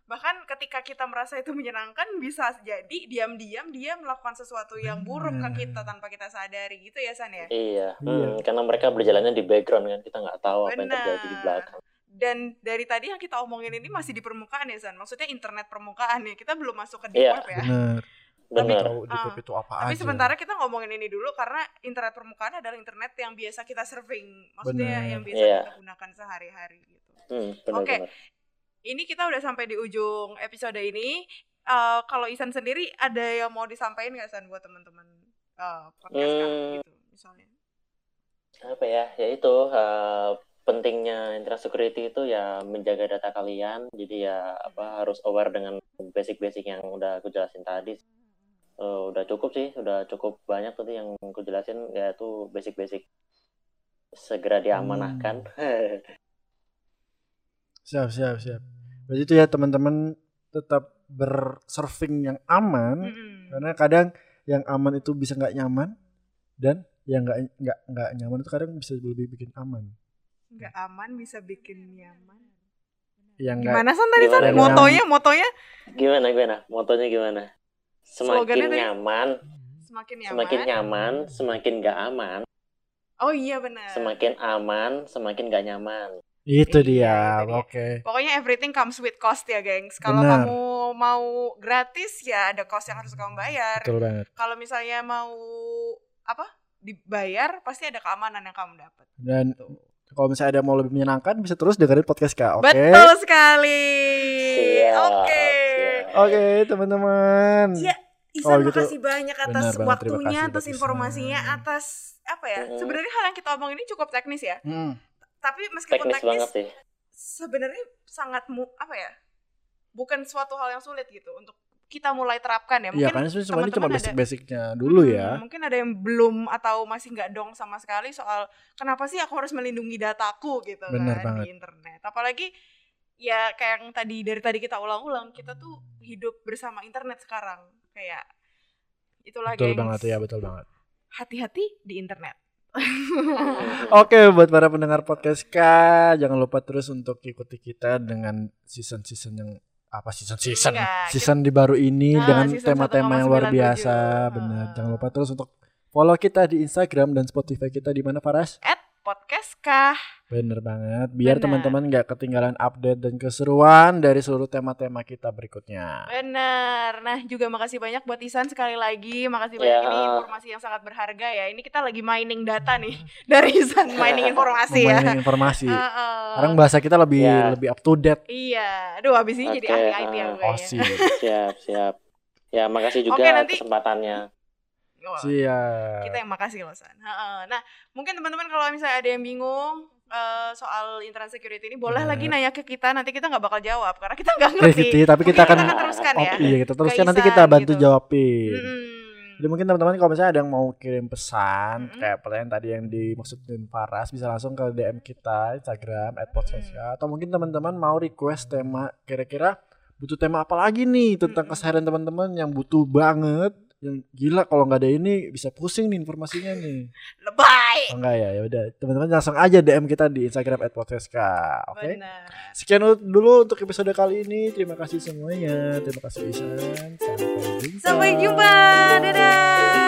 Bahkan ketika kita merasa itu menyenangkan bisa jadi diam-diam dia melakukan sesuatu yang buruk ke kita tanpa kita sadari gitu ya San ya. Iya, Iya. hmm, karena mereka berjalannya di background kan kita nggak tahu apa yang Benar. terjadi di belakang. Dan dari tadi yang kita omongin ini masih di permukaan ya San. Maksudnya internet permukaan ya. Kita belum masuk ke deep Iya. web ya. bener tahu di Ah, web itu apa Tapi aja sementara kita ngomongin ini dulu karena internet permukaan adalah internet yang biasa kita surfing. Maksudnya Benar. yang biasa Iya. kita gunakan sehari-hari gitu. Hmm, Oke. benar-benar. Ini kita udah sampai di ujung episode ini. Eh, kalau Isan sendiri ada yang mau disampaikan nggak San buat teman-teman eh, podcast kami Hmm. gitu misalnya? Apa ya? Ya itu eh, pentingnya internet security itu ya menjaga data kalian. Jadi ya apa harus aware dengan basic-basic yang udah aku jelasin tadi. Eh, udah cukup sih, udah cukup banyak tadi yang aku jelasin ya itu basic-basic segera diamanahkan. siap siap siap berarti itu ya teman-teman tetap bersurfing yang aman Mm-mm. karena kadang yang aman itu bisa nggak nyaman dan yang nggak nggak nggak nyaman itu kadang bisa lebih bikin aman Nggak aman bisa bikin nyaman. yang nggak Gimana San tadi San? gimana? Motonya, motonya gimana gimana? Motonya gimana? Semakin nyaman, semakin nyaman. semakin nyaman, semakin gak aman. Oh iya benar. Semakin aman, semakin gak nyaman. Itu Iya, dia. itu dia. Oke. Pokoknya everything comes with cost ya, gengs. Kalau kamu mau gratis ya ada cost yang harus kamu bayar. Betul banget. Kalau misalnya mau apa? dibayar pasti ada keamanan yang kamu dapat. Dan Tuh. Kalau misalnya ada mau lebih menyenangkan bisa terus dengerin podcast Kak. Oke. Betul sekali. Oke. Oke, teman-teman. Iya, Isan Oh, gitu. makasih banyak atas Benar banget, waktunya, kasih atas informasinya, Isan. atas apa ya? Mm. Sebenarnya hal yang kita omong ini cukup teknis ya. Hmm. Tapi meskipun Teknis teknis, sebenarnya sangat mu, apa ya? Bukan suatu hal yang sulit gitu untuk kita mulai terapkan ya. Iya Mungkin kan sebenarnya cuma basic-basicnya dulu Hmm, ya. Mungkin ada yang belum atau masih nggak dong sama sekali soal kenapa sih aku harus melindungi dataku gitu Bener kan banget. di internet. Apalagi ya kayak yang tadi dari tadi kita ulang-ulang kita tuh hidup bersama internet sekarang kayak itulah Betul gengs. banget ya, betul banget. Hati-hati di internet. Oke, buat para pendengar podcast K, jangan lupa terus untuk ikuti kita dengan season-season yang apa season-season Enggak, season di baru ini Nah, dengan season tema-tema yang luar 1,97. biasa. Benar. Jangan lupa terus untuk follow kita di Instagram dan Spotify kita di mana Faras? At podcast kah? Bener banget. Biar teman-teman nggak ketinggalan update dan keseruan dari seluruh tema-tema kita berikutnya. Bener. Nah juga makasih banyak buat Isan sekali lagi. Makasih Ya. banyak ini informasi yang sangat berharga ya. Ini kita lagi mining data nih dari Isan mining informasi ya. Mempunyai informasi. Heeh. Sekarang bahasa kita lebih Ya. lebih up to date. Iya, aduh abis ini jadi Oke, ahli IT ya gue Oh, ya. siap, siap. Ya, makasih juga Oke, nanti- kesempatannya. Wah, Siap. Kita yang makasih loh San. Nah mungkin teman-teman kalau misalnya ada yang bingung eh, soal internet security ini boleh Benar. lagi nanya ke kita. Nanti kita nggak bakal jawab karena kita nggak Oke, ngerti. gitu ya, tapi kita akan kita teruskan Oh, ya. iya, kita teruskan nanti Isan kita bantu gitu. jawabin. Mm-mm. Jadi mungkin teman-teman kalau misalnya ada yang mau kirim pesan Mm-mm. kayak pertanyaan tadi yang dimaksudin Paras bisa langsung ke DM kita Instagram @podcastya atau mungkin teman-teman mau request tema kira-kira butuh tema apa lagi nih tentang Mm-mm. keseharian teman-teman yang butuh banget yang gila kalau nggak ada ini bisa pusing nih informasinya nih. Lebay. Oh enggak ya, ya udah teman-teman langsung aja DM kita di Instagram @podcastka. Oke. Benar. Sekian dulu untuk episode kali ini. Terima kasih semuanya. Terima kasih Isan. Sampai jumpa. Sampai jumpa. Dadah.